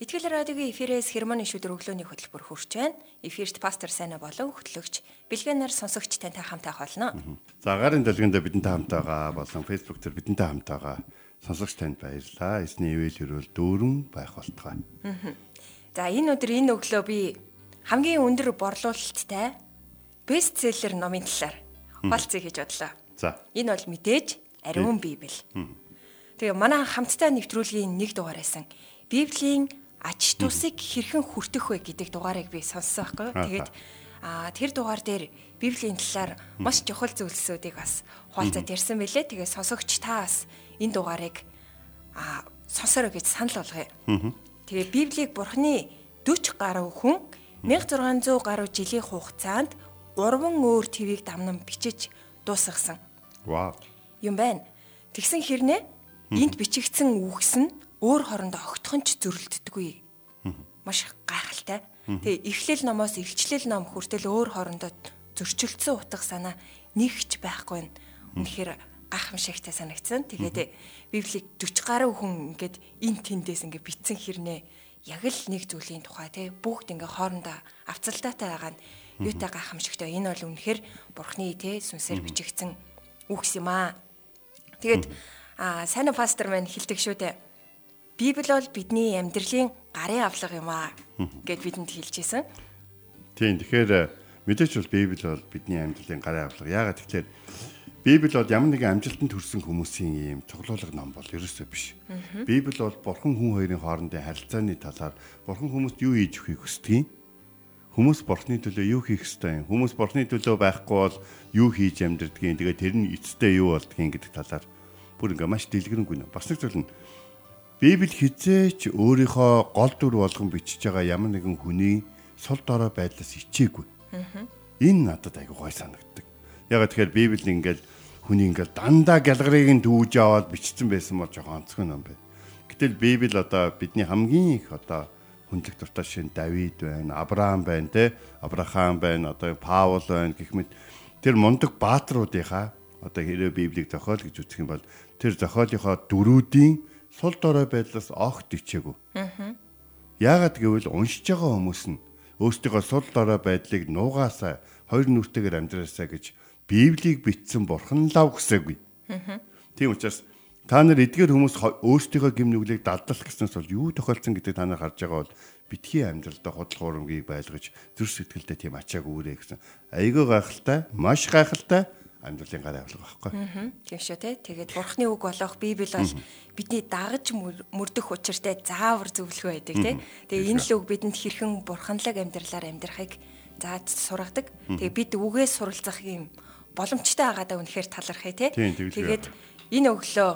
Итгэл радиогийн эфирээс хермоны шүдэр өглөөний хөтөлбөр хүрч байна. Эфирт пастор Сайна болон хөтлөгч Бэлгэнаар сонсогч тантай хамтаа холно. За гарын дэлгэндээ бидэнтэй хамтаа байгаа болон фэйсбүүк дээр бидэнтэй хамтаа байгаа сонсогч танд баярлалаа. Эсний ивэл хөрвөл дүүрэн байх болтугай. За энэ өдөр энэ өглөө би хамгийн өндөр борлуулалттай бестселлер номын талаар хуалцыг хийж бодлоо. За. Энэ бол мэдээж ариун библи. Тэгээ манай хамттай нэвтрүүлгийн нэг дугаар байсан. Библийн ач тусыг хэрхэн хүртэх вэ гэдэг дугаарыг би сонссон байхгүй юу. Тэгээд а тэр дугаар дээр библийн талаар маш чухал зүйлсүүдийг бас хуалцаад ярьсан байлээ. Тэгээд сонсогч та бас энэ дугаарыг а сонсороо гэж санал болгоё. Тэгээ библийг бурхны 40 гаруй хүн 1600 гаруй жилийн хугацаанд 3 өөр твийг дамнан бичиж дуусгасан Вау. юм байна. Тэгсэн хэрнээ энд бичигдсэн үгс нь өөр хоорондоо огтхон ч зөрөлддөггүй. Маш гайхалтай. Тэгээ эхлэл номоос илчлэл ном хүртэл өөр хоорондоо зөрчилдсөн утга санаа нэгч байхгүй нь үнэхээр гайхамшигтай санагдсан. Тэгээд Библийг 40 гаруй хүн ингээд эн тэндээс ингээд битсэн хэрнээ яг л нэг зүйлийн тухай тий бүгд ингээ хоорондоо авцалдаатай байгаа нь юутай гайхамшигтай. Энэ бол үнэхээр бурхны тий сүнсээр бичигдсэн үгс юм аа. Тэгээд аа сайн пастор маань хэлдэг шүү дээ. Библи бол бидний амьдралын гарын авлага юм аа гэд бидэнд хэлжсэн. Тийм тэгэхээр э, мэдээч бол Библи бол бидний амьдралын гарын авлага. Яагаад тэгэхээр Библи бол ямар нэгэн амжилтанд хүрсэн хүмүүсийн ийм цуглуулга ном бол ерөөсөө биш. Библи бол бурхан хүн хоёрын хоорондын харилцааны талаар бурхан хүмүүст юу хийж өгөхийг хүсдэг юм. Хүмүүс бурхны төлөө юу хийх ёстой юм? Хүмүүс бурхны төлөө байхгүй бол юу хийж амьдрдгийг тэгээ тэр нь эцэстээ юу болдгийг гэдэг талаар бүр ингээ маш дэлгэрэнгүй нэ. Бас нэг зүйл нь Библи хизээч өөрийнхөө гол дүр болгон бичиж байгаа ямар нэгэн хүний сул дорой байдлаас ичээгүй. Энэ надад айгүй гой санагддаг. Ягаад тэгэхээр Библи ингээл хүний ингээл дандаа гялгарыг нь дүүж аваад бичсэн байсан бол жоохон онцгой юм байна. Гэтэл Библи одоо бидний хамгийн их одоо хүндлэх дуртай шин Давид байна, Авраам байна те, Авраам байна, одоо Паул байна гэх мэт тэр мундаг бааtruудынхаа одоо хэрэг Библийг зохиол гэж үзэх юм бол тэр зохиолынхоо дөрүүдийн сул дорой байдлаас огт ичээгүй. Яагаад гэвэл уншиж байгаа хүмүүс нь өөрсдийнхөө сул дорой байдлыг нуугаасаа хоёр нүртэйгээр амьдраасаа гэж Библийг бичсэн бурхан лав гэсэгүй. Тийм учраас та нар эдгээр хүмүүс өөрсдийнхөө гим нүглийг далдалах гэснээс бол юу тохиолдсон гэдэг та нар харж байгаа бол битгий амьдралдаа худлах урамгийг байлгаж зүр сэтгэлдээ тийм ачааг үүрээ гэсэн. Айгүй гайхалтай, маш гайхалтай амьдралын гар авлага байхгүй. Тийм шүү те. Тэгээд бурхны үг болох Библи бол бидний дагаж мөрдөх учиртай заавар зөвлөгөө байдаг те. Тэгээ энэ л үг бидэнд хэрхэн бурханлаг амьдралаар амьдрахыг зааж сургадаг. Тэгээ бид үгээс суралцах юм боломжтой байгаадаа үнэхээр талархъя те. Тэгээд энэ өглөө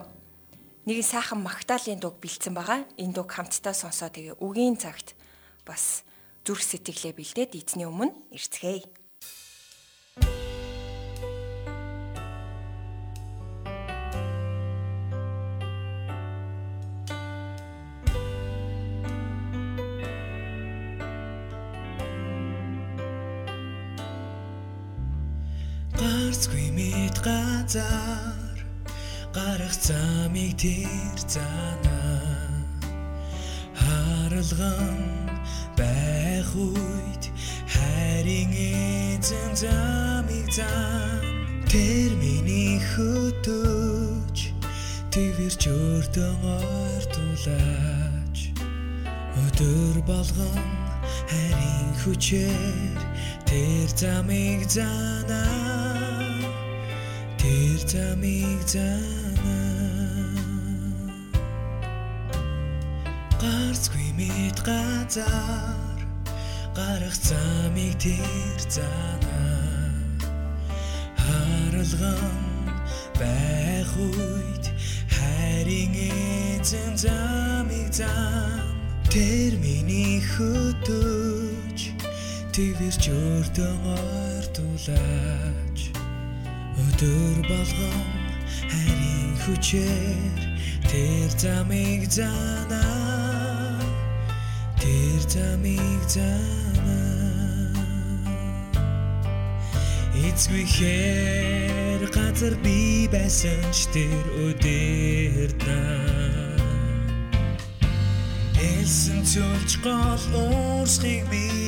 нэг сайхан магтаалын дуг бэлдсэн байгаа. Энэ дуг хамтдаа сонсоо тэгээ үгийн цагт бас зүрх сэтгэлээ бэлдээд эзний өмнө ирцгээе. Газар гарах замыг тэр зана харалган байх үед хайрын эзэн замыг зан тэр миний хөтөж твэр чөртөн ойртуулаач өдөр болгон хайрын хүчээр тэр замыг занаа замыг занаа гарцгүй мэд газар гарах замыг тэр занаа харалган байх үед хайрын эзэн замыг зам. Тэр миний хөтөж твэрч өртөн ойртуулаач өдөр болгон харин хүчээр тэр замыг занаа тэр замыг занаа эцгүйхээр газар би байсан ч тэр өдөртнаа Элсэн цөлж гол уурсхийг би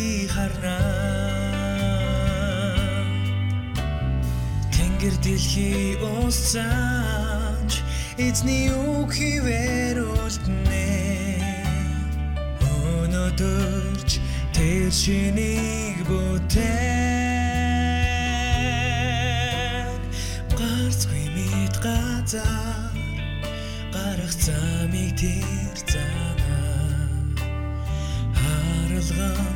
Тэнгэр дэлхий уусцаач эзний үг хിവэр үлднэ Өнөөдөрч тэр шинийг бүтээн Гарцгүй мэд газар гарах замыг тэр занаа харалган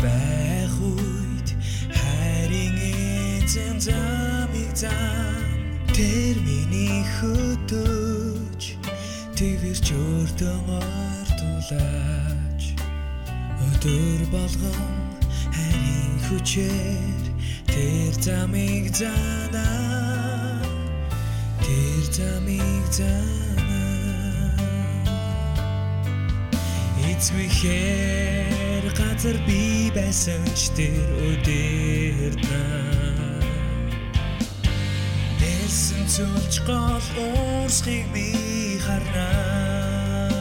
байх үед хайрын эзэн замыг зам тэр миний хөдөөж твэрч өртөн ойртуулаач өдөр болгон хайрын хүчээр тэр замыг занаа тэр замыг занаа эцгүйхээр газар би байсан ч тэр өдөртнаа Дэлсэн цөлж гол уурсхийг би харнаа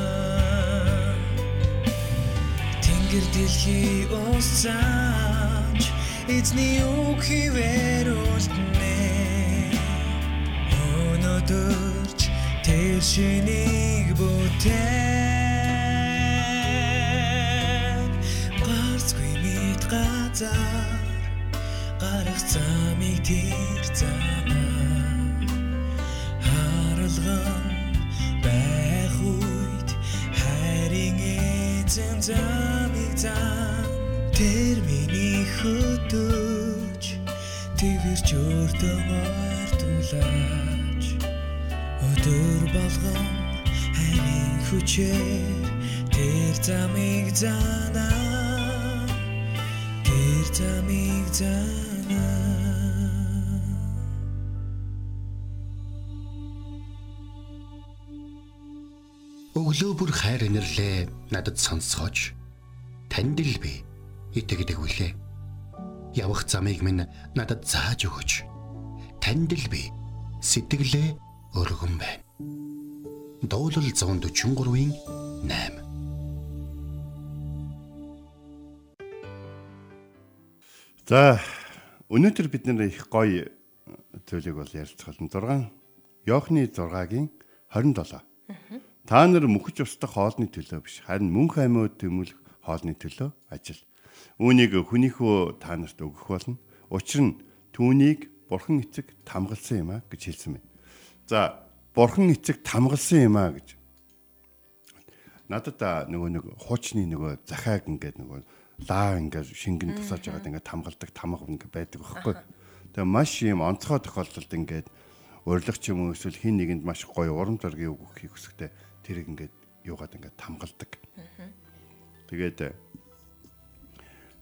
Тэнгэр дэлхий уусцаач эзний үг хിവэр үлднэ Өнөөдөрч тэр шинийг бүтээн Гарцгүй мэд газар гарах замыг тэр занаа харалган байх үед хайрын эзэн замыг зам тэр миний хөдөөж твэрч өртөн ойртуулаач өдөр болгон хайрын хүчээр тэр замыг занаа тэр замыг занаа Өглөө бүр хайр инэрлээ надад сонсгооч. Танд л би итгэдэг үлээ. Явах замыг минь надад зааж өгөөч. Танд л би сэтгэлээ өргөн байна. Дуулал 143-ийн 8 За өнөөдөр бид нэр их гоё зүйлийг бол ярилцах болно. 6 Йохны 6-гийн 27. Та нар мөхөж устдах хоолны төлөө биш харин мөнх аймууд тэмүүлэх хоолны төлөө ажил. Үүнийг хүнийхөө та нарт өгөх болно. Учир нь түүнийг бурхан эцэг тамгалсан юм а гэж хэлсэн байна. За бурхан эцэг тамгалсан юм а гэж. Надад нөгөө нэг хуучны нөгөө захааг ингээд нөгөө лаа ингээд шингэн тусааж байгаад ингээд тамгалдаг тамга ингээд байдаг байхгүй. Тэгээ маш юм онцгой тохиолдолд ингээд урилгач юм уу эсвэл хин нэгэнд маш гоё урам зориг өгөх хүсэхтэй тэрийг ингээд юугаад ингээд тамгалдаг. Тэгээд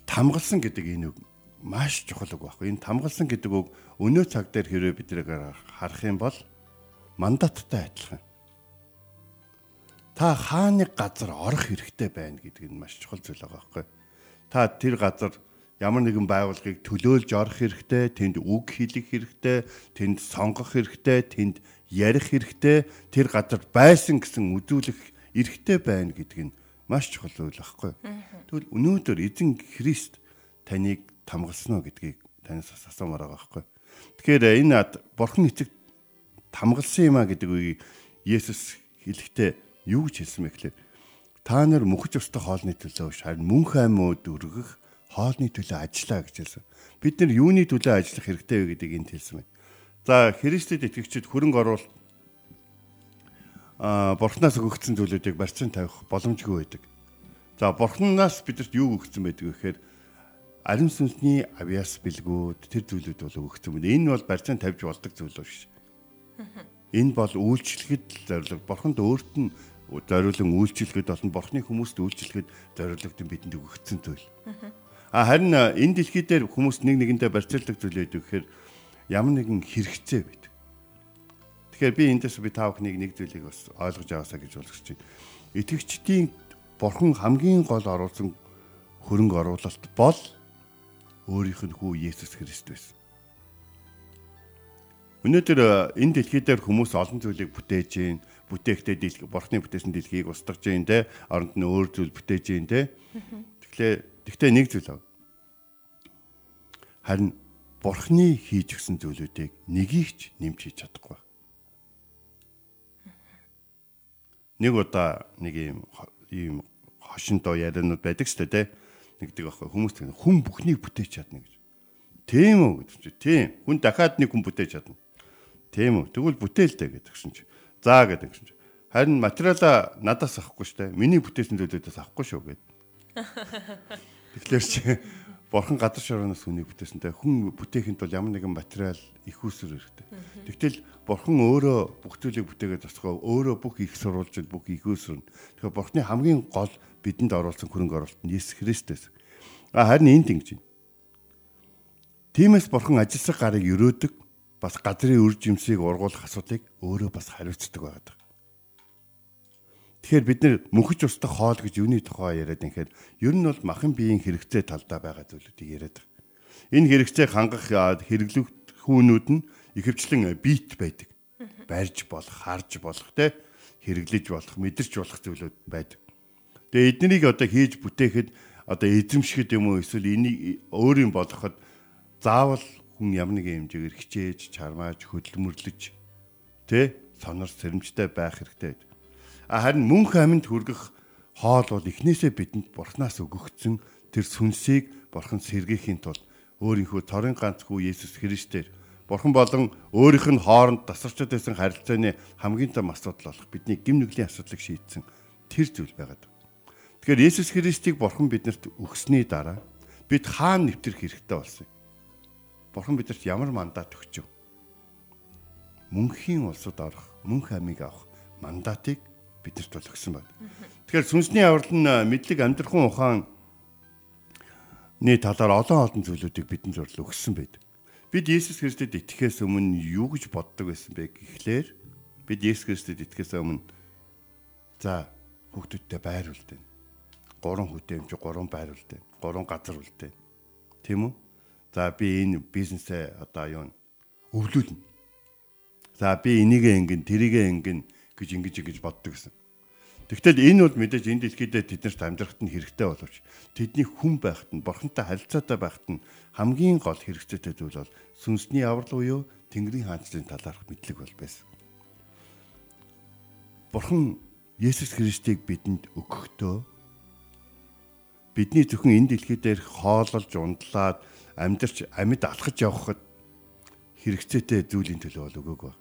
тамгалсан гэдэг энэ үг маш чухал үг байхгүй. Энэ тамгалсан гэдэг үг өнөө цаг дээр хэрвээ биднийг харах юм бол мандаттай адилхан. Та хааны газар орох хэрэгтэй байна гэдэг нь маш чухал зүйл байгаа байхгүй. Та тэр газар ямар нэгэн байгууллагыг төлөөлж орох хэрэгтэй, тэнд үг хэлэх хэрэгтэй, тэнд сонгох хэрэгтэй, тэнд ярих хэрэгтэй, тэр газар байсан гэсэн үзүүлэх эрхтэй байна гэдэг нь маш чухал үйл байхгүй. Тэгвэл өнөөдөр эзэн Христ таныг тамгалсан уу гэдгийг танаас асуумаар байгаа байхгүй. Тэгэхээр энэ ад бурхан эцэг тамгалсан юм а гэдэг үгийг Есүс хэлэхдээ юу гэж хэлсэн бэ гэхээр та нар мөхөж устдах хоолны төлөө харин мөнх аймууд өргөх хоолны төлөө ажиллаа гэж хэлсэн. Бид нар юуны төлөө ажиллах хэрэгтэй вэ гэдгийг энд хэлсэн байна. За Христэд итгэгчид хөрөнгө оруулалт а бурхнаас өгөгдсөн зүйлүүдийг барьцан тавих боломжгүй байдаг. За бурхнаас бидэрт юу өгсөн байдаг вэ гэхээр ариун сүнсний авиас бэлгүүд тэр зүйлүүд бол өгөгдсөн байна. Энэ бол барьцан тавьж болдог зүйл биш. Энэ бол үйлчлэхэд зорилго бурханд өөрт нь зориулан үйлчлэхэд болон бурхны хүмүүст үйлчлэхэд зориулагдсан бидэнд өгөгдсөн зүйл. А харин энэ дэлхий дээр хүмүүс нэг нэгэндээ барьцаалдаг зүйл байдаг гэхээр ямар нэгэн хэрэгцээ байдаг. Тэгэхээр би эндээс би та бүхнийг нэг зүйлийг бас ойлгож аваасаа гэж болгож байна. Итгэгчдийн бурхан хамгийн гол оруулсан хөрөнгө оруулалт бол өөрийнх нь хүү Есүс Христ байсан. Өнөөдөр энэ дэлхий дээр хүмүүс олон зүйлийг бүтээж гин, бүтээхдээ дэлхий бурхны бүтээсэн дэлхийг устгаж гин те, оронд нь өөр зүйл бүтээж гин те. Тэгэхээр Гэхдээ нэг зүйл. Харин бурхны хийж гисэн зүйлүүдийг нэгийг ч нэмж хийж чадахгүй. Нэг удаа нэг юм ийм хошинтоо яриануд байдаг ч тэ нэгдэг аахгүй хүмүүс хүн бүхнийг бүтээж чадна гэж. Тийм үү гэдэг чи. Тийм. Хүн дахиад нэг хүн бүтээж чадна. Тийм үү. Тэгвэл бүтээлтэй гэдэг чинь чи. За гэдэг чинь. Харин материалаа надаас авахгүй штэ. Миний бүтээсэн зүйлүүдээс авахгүй шүү гэдэг. Тэгэхээр чи бурхан гадар шороноос хүнийг бүтээсэнтэй хүн бүтээхэд бол ямар нэгэн материал их усүр хэрэгтэй. Тэгтэл бурхан өөрөө бүх зүйлийг бүтээгээд тасгаа өөрөө бүх их сурвалжид бүх их усүрнэ. Тэгэхээр бурханы хамгийн гол бидэнд оруулсан хөрөнгө оруулалт нь Есүс Христос. А харин энд ингэж байна. Тиймээс бурхан ажилсаг гарыг өрөөдөг бас газрын үр жимсийг ургуулах асуудыг өөрөө бас хариуцдаг байдаг. Тэгэхээр бид нэр мөнхөж устдах хоол гэж юуны тухай яриад юм хэрэг ер нь бол махан биеийн хэрэгцээ талдаа байгаа зүйлүүдийг яриад байгаа. Энэ хэрэгцээг хангах хэрэглэх хүүнүүд нь ихэвчлэн бит байдаг. Барьж болох, харж болох те хэрэглэж болох, мэдэрч болох зүйлүүд байдаг. Тэгээ эднийг одоо хийж бүтээхэд одоо эзэмшихэд юм уу эсвэл энийг өөрийн болгоход заавал хүн ямар нэгэн хэмжээгээр хичээж, чармааж, хөдөлмөрлөж тэ сонор сэрэмжтэй байх хэрэгтэй. Харин мөнх амьд хүргэх хоол бол эхнээсээ бидэнд бурхнаас өгөгдсөн тэр сүнсийг бурхан сэргийхийн тулд өөрийнхөө торын ганц хүү Есүс Христээр бурхан болон өөрийнх нь хооронд тасарчод байсан харилцааны хамгийн том асуудал болох бидний гим нүглийн асуудлыг шийдсэн тэр зүйл байгаад. Тэгэхээр Есүс Христийг бурхан биднэрт өгсөний дараа бид хаана нэвтрэх хэрэгтэй болсон юм? Бурхан бидэрт ямар мандат өгч вэ? Мөнхийн улсад орох, мөнх амийг авах мандатыг бидэрт бол өгсөн байна. Тэгэхээр сүнсний аврал нь мэдлэг амьдрахын ухаан ний талаар олон олон зүйлүүдийг бидэнд зурлал өгсөн байдаг. Бид Есүс Христэд итгэхээс өмнө юу гэж боддог байсан бэ гэхлээр бид Есүс Христэд итгэхээс өмнө за хүүхдүүдтэй байр үлдээн. Гурван чи гурван байр үлдээн. Гурван газар үлдээн. Тийм үү? За би энэ бизнесээ одоо юу өвлүүлнэ. За би энийгээ ингэн тэрийгээ ингэн гэж ингэж ингэж боддог гэсэн. Тэгвэл энэ бол мэдээж энэ дэлхийд тэднэрт амьдрахад нь хэрэгтэй боловч тэдний хүн байхад нь бурхантай харилцаатай байхад нь хамгийн гол хэрэгцээтэй зүйл бол сүнсний аврал буюу Тэнгэрийн хаанчлалын талаарх мэдлэг бол байсан. Бурхан Есүс Христийг бидэнд өгөхдөө бидний зөвхөн энэ дэлхий дээр хоололж ундлаад амьдарч амьд алхаж явхад хэрэгцээтэй зүйлийн төлөө бол өгөөг ба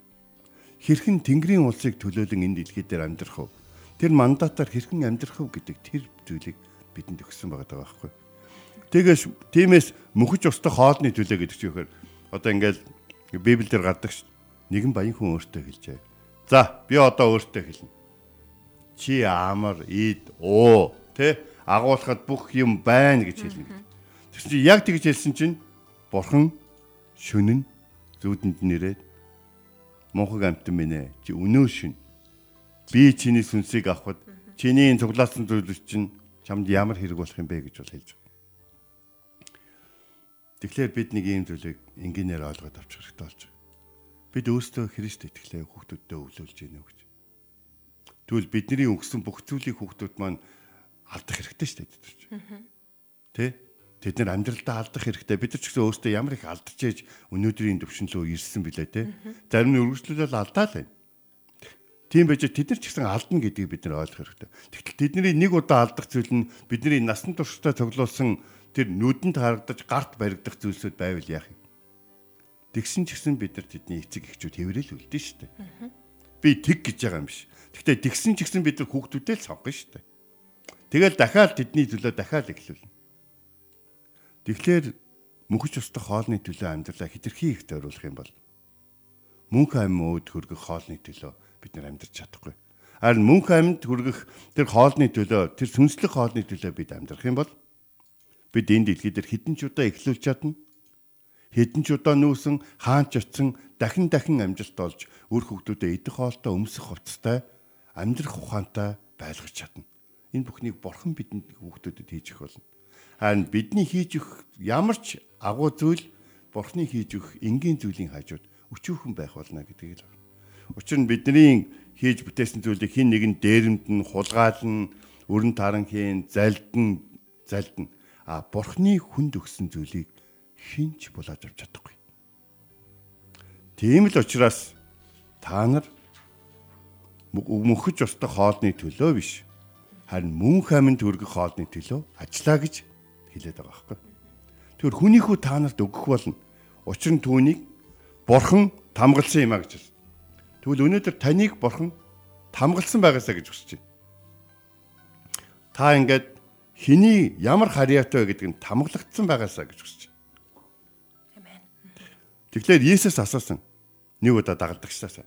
хэрхэн Тэнгэрийн улсыг төлөөлөн энэ дэлхий дээр амьдрах вэ? Тэр мандатаар хэрхэн амьдрах вэ гэдэг тэр зүйлийг бидэнд өгсөн байгаа байхгүй. Тэгээс тиймээс мөхөж устдах хоолны төлөө гэдэг чинь юу гэхээр одоо ингээл Библиэлд гардаг ш. Нэгэн баян хүн өөртөө хэлжээ. За би одоо өөртөө хэлнэ. Чи амар ид оо тэ агуулхад бүх юм байна гэж хэлнэ гэж. Тэгсэн чинь яг тэгж хэлсэн чинь бурхан шүнэн зүудэнд нэрээд мунхаг амтан минь ээ. Чи өнөө шин. Би чиний сүнсийг авахд чиний цуглаасан зүйлс чинь чамд ямар хэрэг болох юм бэ гэж бол хэлж байгаа. Тэгэхээр бид нэг ийм зүйлийг энгийнээр ойлгоод авчих хэрэгтэй болж байгаа. Бид өөрсдөө Христ итгэлээ хүүхдүүддээ өвлүүлж гинэ гэж. Тэгвэл бидний өнгөсөн бүх зүйлийг хүүхдүүд маань алдах хэрэгтэй шүү дээ. Тэ? Тэд нэр амьдралдаа алдах хэрэгтэй. Бид нар ч гэсэн өөрсдөө ямар их алдаж ээж өнөөдрийн төвшин рүү ирсэн билээ те. Зарим нь үргэлжлүүлэл алдаа л байна. Тийм байж тэд нар ч гэсэн алдна гэдгийг бид нар ойлгох хэрэгтэй. Тэгтэл тэдний нэг удаа алдах зүйл нь бидний насан туршдаа цуглуулсан тэр нүдэнд харагдаж гарт баригдах зүйлсүүд байвал яах юм? Тэгсэн ч гэсэн бид нар тэдний эцэг эхчүүд хэврээл үлдэн шүү дээ. Би тэг гэж байгаа юм биш. Гэхдээ тэгсэн ч гэсэн бид нар хүүхдүүдээ л сонгоно шүү дээ. Тэгэл дахиад тэдний төлөө дахиад эхлүүлнэ. Тэгэхээр мөнхөж устдах хоолны төлөө амьдралаа хитрхи их тойруулах юм бол мөнх амьд хөргөх хоолны төлөө бид нар амьдрч чадахгүй. Харин мөнх амьд хүргэх тэр хоолны төлөө тэр сүнслэг хоолны төлөө бид амьдрах юм бол бид энэ дэлхий дээр хэдэн ч удаа эхлүүлж чадна. Хэдэн ч удаа нүүсэн хаанч очсон дахин дахин амжилт олж үр хөвгдүүдэд идэх хоолтой өмсөх хувцастай амьдрах ухаантай байлгаж чадна. Энэ бүхнийг бурхан бидэнд хүүхдүүдэд хийж өгөх болно. Харин бидний хийж өгөх ямар ч агуу зүйл бурхны хийж өгөх энгийн зүйлийн хажууд өчүүхэн байх болно гэдгийг л. Учир нь бидний хийж бүтээсэн зүйлийг хин нэгэн дээрэмд нь хулгаална, өрн таран хийн, залдна, залдна. А бурхны хүнд өгсөн зүйлийг хинч булааж авч чадахгүй. Тийм л учраас та нар мөнхөж ёстой хоолны төлөө биш харин мөн хаминд хүргэх хоолны төлөө ажиллаа гэж хэлээд байгаа байхгүй. Тэгэхээр хүнийхүү та нарт өгөх болно. Учир нь түүнийг бурхан тамгалсан юм а гэж хэлсэн. Тэгвэл өнөөдөр таныг бурхан тамгалсан байгаасаа гэж хүсэж байна. Та ингээд хэний ямар харьяатай вэ гэдгийг тамгалагдсан байгаасаа гэж хүсэж байна. Тэгэхээр Есүс асуусан нэг удаа дагалдагчдаас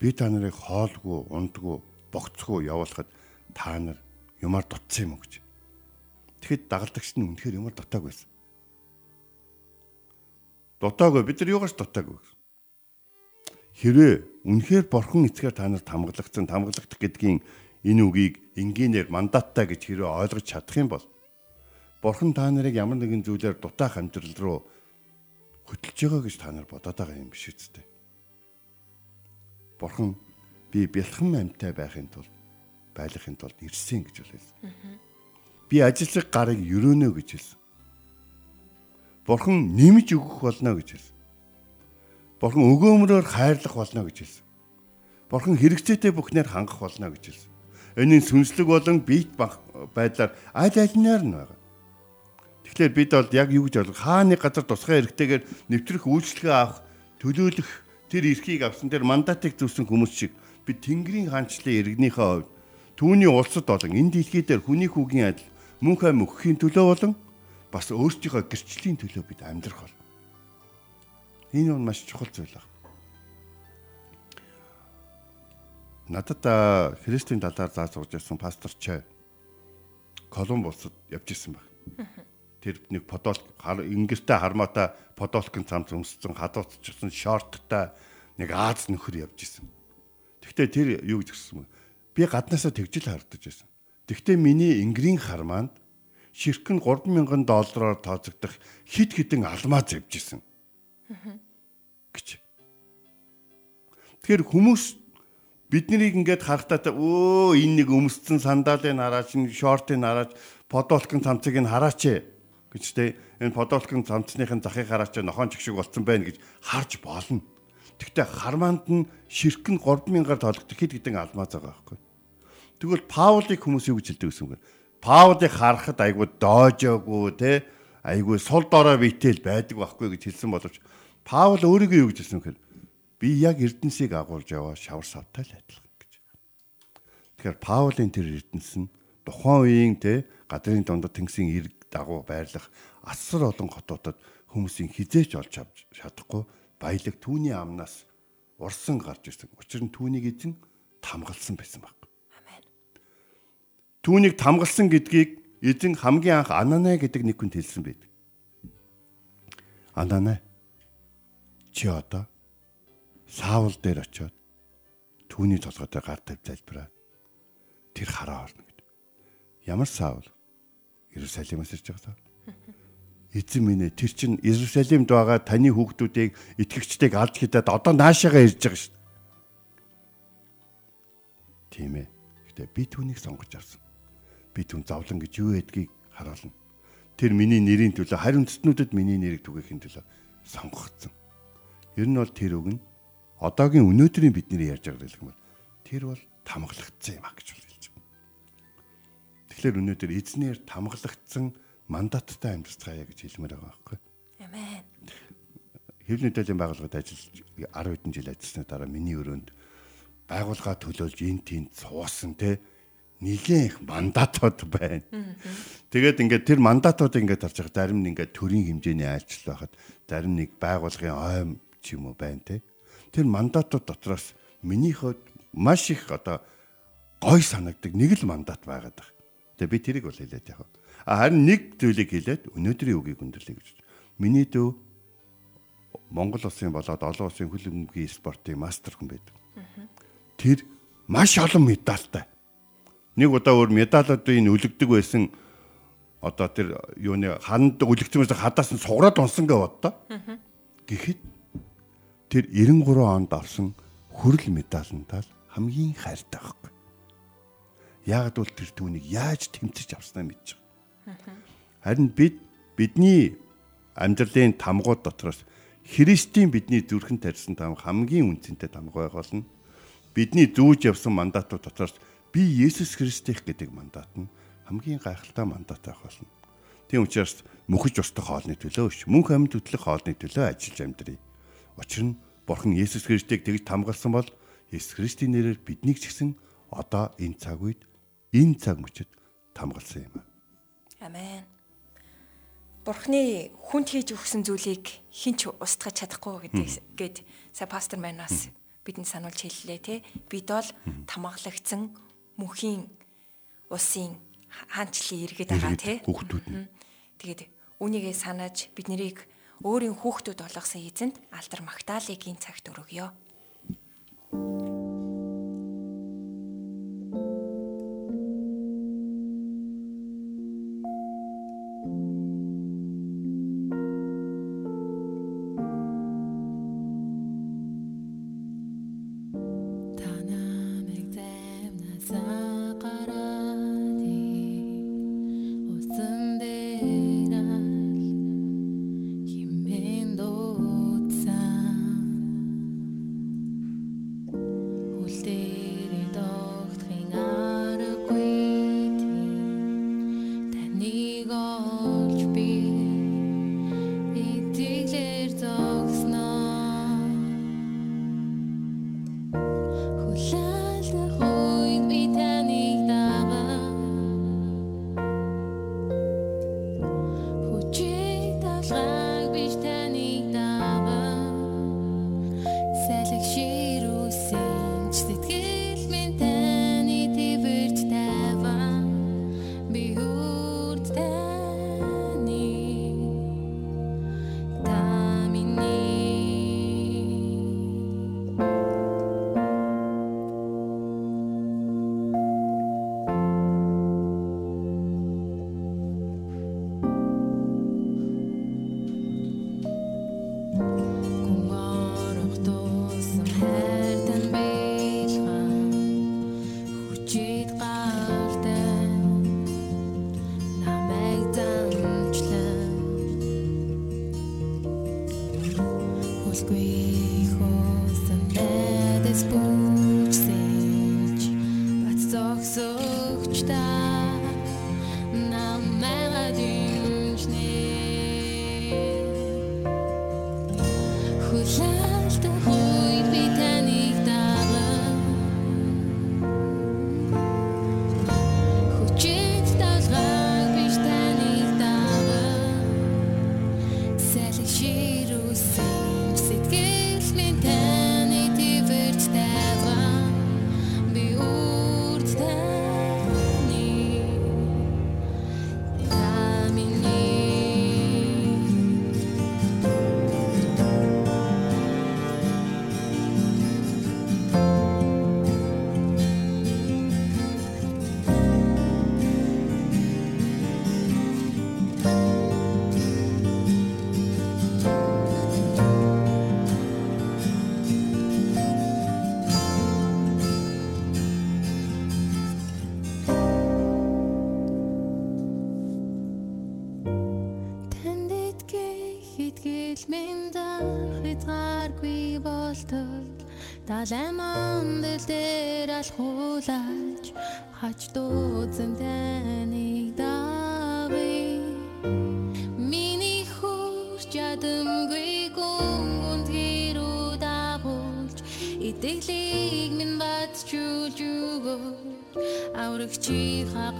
би та нарыг хоолгүй, ундгүй, богцгүй явуулахад та нар юмар дутсан юм уу гэж. Тэгэхэд дагалдагч нь үнэхээр юмар дутааг байсан. Дутаагүй бид нар юугаарч дутаагүй. Хэрвээ үнэхээр борхон эцгээр та нарт хамгалагцсан, хамгалагдах гэдгийн энэ үгийг энгийнээр мандаттай гэж хэрвээ ойлгож чадах юм бол борхон та нарыг ямар нэгэн зүйлээр дутаах амьдрал руу хөтлөж байгаа гэж та нар бодоод байгаа юм биш үсттэй. Бурхан би бэлхэн амьтай байхын тулд байлгахын тулд ирсэн гэж хэлсэн. Би ажиллах гарыг өрөөнө гэж хэлсэн. Бурхан нэмж өгөх болно гэж хэлсэн. Бурхан өгөөмрөөр хайрлах болно гэж хэлсэн. Бурхан хэрэгцээтэй бүхнээр хангах болно гэж хэлсэн. Энийн сүнслэг болон биет байдлаар аль алинаар нь байгаа. Тэгэхээр бид бол яг юу гэж болох хааны газар тусгай хэрэгтэйгээр нэвтрэх үйлчлэгээ авах төлөөлөх тэр эрхийг авсан тэр мандатыг зүвсэн хүмүүс шиг бид Тэнгэрийн хаанчлалын иргэнийхээ хувьд түүний улсад болон энэ дэлхий дээр хүний хүүгийн адил мөн хам өгөхийн төлөө болон бас өөрсдийнхөө гэрчлийн төлөө бид амьдрах бол. Энэ нь маш чухал зүйл байна. Надад Христийн талаар зааж сурж ирсэн пастор Ч Колумбусд явж исэн баг. Тэр нэг подол ингэртэй хармаатай подолкын цамц өмссөн хадуутчихсан шорттой нэг Аз нөхөр явж исэн. Тэгвэл тэр юу гэж гисэн бэ? Би гаднаасаа тэгжил хардаж байсан. Тэгвэл миний ингрийн хармаанд ширхэг нь 3000 доллараар тооцогдох хид хідэн алмаз явж исэн. гэж. Тэгэхээр хүмүүс биднийг ингээд харахтаа өө энэ нэг өмсцэн сандалыг хараач, шортыг хараач, подолкын цамцыг нь хараач гэж тэ энэ подолкын цамцныхын захыг хараач нохон чиг шиг болцсон байна гэж харж болно. Тэгвэл хармаанд нь ширхэг нь 3000-аар тоологдох хид хідэн алмаз байгаа байхгүй. Тэгвэл Паулыг хүмүүс юу гэж хэлдэг гэсэн үг вэ? Паулыг харахад айгүй доожоогүй те айгүй сул дорой битэл байдаг байхгүй гэж хэлсэн боловч Паул өөрийгөө юу гэж хэлсэн вэ? Би яг Эрдэнсийг агуулж яваа шавар савтай л адилхан гэж. Тэгэхээр Паулын тэр Эрдэнэс нь тухайн үеийн те гадрын дундад тэнгисийн эрг дагуу байрлах асар олон хотуудад хүмүүсийн хизээч олж авч чадахгүй баялаг түүний амнаас урсан гарч ирсэн. Учир нь түүнийг эзэн тамгалсан байсан баг. Түүнийг тамгалсан гэдгийг эзэн хамгийн анх Ананай гэдэг нэг хүн хэлсэн байдаг. Ананай чи одоо Саул дээр очиод түүний толгойтой гар тавь залбираад тэр хараа орно гэдэг. Ямар Саул? Иерусалимаас ирж байгаа Саул. Эзэн минь ээ тэр чин Иерусалимд байгаа таны хүүхдүүдийг итгэгчдийг алж хидаад одоо наашаага ирж байгаа шүү дээ. Тийм ээ. Гэтэ би түүнийг сонгож авсан би түн зовлон гэж юу гэдгийг харуулна. Тэр миний нэрийн төлөө харин үндэстнүүдэд миний нэрийг түгээхин төлөө сонгогдсон. Ер нь бол тэр үг нь одоогийн өнөөдрийн бидний ярьж байгаа юм бол тэр бол тамгалагдсан юм а гэж хэлж байна. Тэгэхээр өнөөдөр эзнэр тамгалагдсан мандаттай амьдцгаая гэж хэлмээр байгаа байхгүй. Амен. Хэвлэл мэдээллийн байгууллагад ажиллаж 10 хэдэн жил ажилласны дараа миний өрөөнд байгууллага төлөөлж эн тэнд суусан те нэгэн их мандатууд байна. Тэгээд ингээд тэр мандатуудыг ингээд харж байгаа зарим нь ингээд төрийн хэмжээний айлчлал байхад зарим нэг байгуулгын ойм ч юм уу байна те. Тэр мандатууд дотроос миний хувьд маш их одоо гой санагдаг нэг л мандат байгаад байна. Тэгээ би тэрийг бол хэлээд яг. А харин нэг зүйлийг хэлээд өнөөдрийн үгийг өндөрлөе гэж. Миний дүү Монгол улсын болоод олон улсын хөлбөмбөгийн спортын мастер хүн байдаг. Тэр маш олон медальтай. Нэг удаа өөр медалуудын үлэгдэг байсан одоо тэр юуны ханд үлэгцмээс хадаас нь сугараад унсан гэж боддоо. Гэхдээ тэр 93 онд авсан хүрэл медалнтаа хамгийн хайртай байхгүй. Яагад бол тэр түүнийг яаж тэмцэж авснаа мэдэж байгаа. Харин бид бидний амьдралын тамгууд дотроос Христийн бидний зүрхэн тарьсан там хамгийн үнцэнтэй тамга байх болно. Бидний зүүж явсан мандатууд дотроос би Есүс Христих гэдэг мандат нь хамгийн гайхалтай мандат байх болно. Тийм учраас мөхөж устдах хоолны төлөө биш, мөнх амьд хөтлөх хоолны төлөө ажиллаж амьдрий. Учир нь Бурхан Есүс Христийг тэгж тамгалсан бол Есүс Христийн нэрээр биднийг ч гэсэн одоо энэ цаг үед энэ цаг мөчид тамгалсан юм. Амен. Бурхны хүнд хийж өгсөн зүйлийг хинч устгаж чадахгүй гэдэг гээд сая пастор манаас бидэнд сануулж хэллээ те. Бид бол тамгалагдсан мөхийн усын хаанчлалын иргэд байгаа те. Хүүхдүүд нь. Тэгээд үүнийгээ санааж бид нарыг өөрийн хүүхдүүд болгосон эзэнд алдар магтаалыг энэ цагт өргөё. Дэдэс бүчсэж бат зогсогч Далай мандал дээр алхуулаач хач дууцэн таныг дагъя. Миний хурж ядамгүй гүн гэрүү дагуулж Итгэлийг минь батчулж өгөөч. Аврагчи хагаараас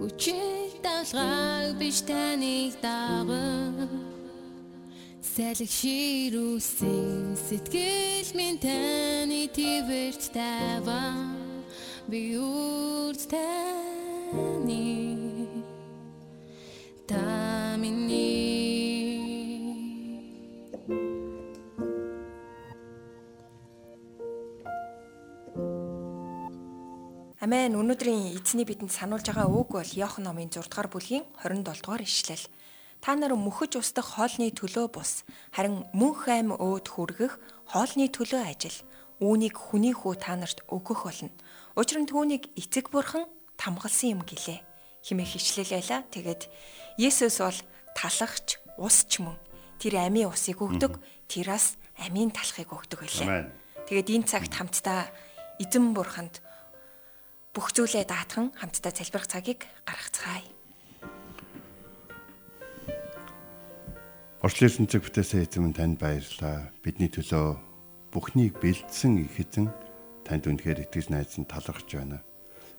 алхуулаач хач дүүцэн таны ялгааг биш таныг дагав. Сэлэг ширүүсэн сэтгэл минь таны твэрт таваа. Би үрд таны тамини Амен. Өнөөдрийн эзний бидэнд сануулж байгаа үг бол Иохан номын 6 дугаар бүлгийн 27 дугаар ишлэл. Та нар мөхөж устдах хоолны төлөө бус харин мөнх аим өөд хүргэх хоолны төлөө ажил. Үүнийг хүний хүү та нарт өгөх болно. Учир нь түүнийг эцэг бурхан тамгалсан юм гэлээ. Химээ хичлэл байла. Тэгээд Есүс бол талахч ус ч мөн. Тэр амийн усыг өгдөг. Тэрас амийн талахыг өгдөг байлаа. Тэгээд энэ цагт хамтдаа эзэн бурханд бүх зүйлээ даатхан хамтдаа залбирах цагийг гаргацгаая. Орчлын цаг бүтээсэн эзэм танд баярлалаа. Бидний төлөө бүхнийг бэлдсэн их эзэн танд үнэхээр итгэж найзан талархаж байна.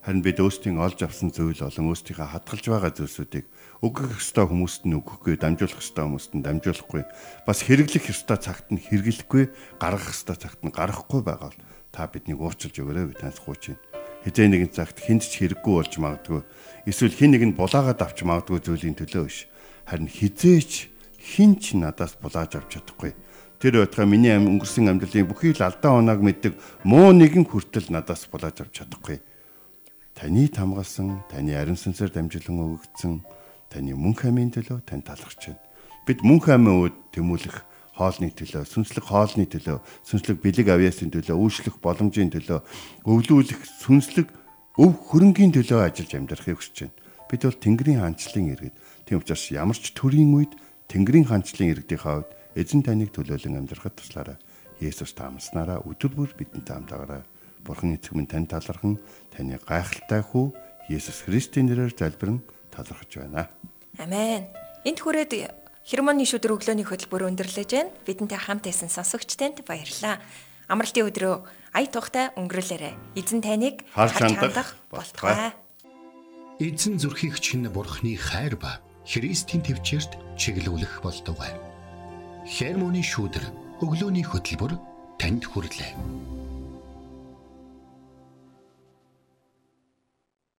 Харин бид өөрсдийн олж авсан зүйл болон өөрсдийнхээ хадгалж байгаа зүйлсүүдийг өгөх ёстой хүмүүст нь өгөхгүй, дамжуулах ёстой хүмүүст нь дамжуулахгүй, бас хэрэглэх ёстой цагт нь хэрэглэхгүй, гаргах ёстой цагт нь гаргахгүй байгаа бол та биднийг уучлж өгөөрэй таньд хууч байна хизээ нэгэн цагт хүнд ч хэрэггүй болж магадгүй. Эсвэл хин нэг нь булаагаад авч магадгүй зүйлийн төлөө биш. Харин хизээч хин ч надаас булааж авч чадахгүй. Тэр байтугай миний ам өнгөрсөн амьдралын бүхий л алдаа онааг мэддэг муу нэгэн хүртэл надаас булааж авч чадахгүй. Таны тамгалсан таны ариун сүнсээр дамжуулан өгөгдсөн таны мөнх амийн төлөө тань талархж байна. Бид мөнх амийн үүд тэмүүлэх хоолны төлөө, сүнслэг хоолны төлөө, сүнслэг бэлэг авьяасын төлөө, үйлчлэх боломжийн төлөө, өвлүүлэх сүнслэг өв хөрөнгийн төлөө ажиллаж амьдрахыг хүсэж байна. Бид бол Тэнгэрийн хаанчлалын иргэд. Тийм учраас ямар ч төрийн үед Тэнгэрийн хаанчлалын иргэдийнхээ хувьд эзэн таныг төлөөлөн амьдрахад туслаарай. Есүс таамаснараа өдөр бүр бидэнтэй хамтаагаарай. Бурхан эцэг минь тань талархан таны гайхалтай хүү Есүс Христийн нэрээр залбирэн талархаж байна. Амен. Энд хүрээд Хермоны шүдэр өглөөний хөтөлбөр өндөрлөж байна. Бидэнтэй хамт байсан сонсогч танд баярлалаа. Амралтын өдрөө ая тухтай өнгөрүүлээрэ. Эзэн таныг харж хандах болтугай. Эзэн зүрхийг чинь бурхны хайр ба Христийн төвчөрт чиглүүлэх болтугай. Хермоны шүдэр өглөөний хөтөлбөр танд хүрэлээ.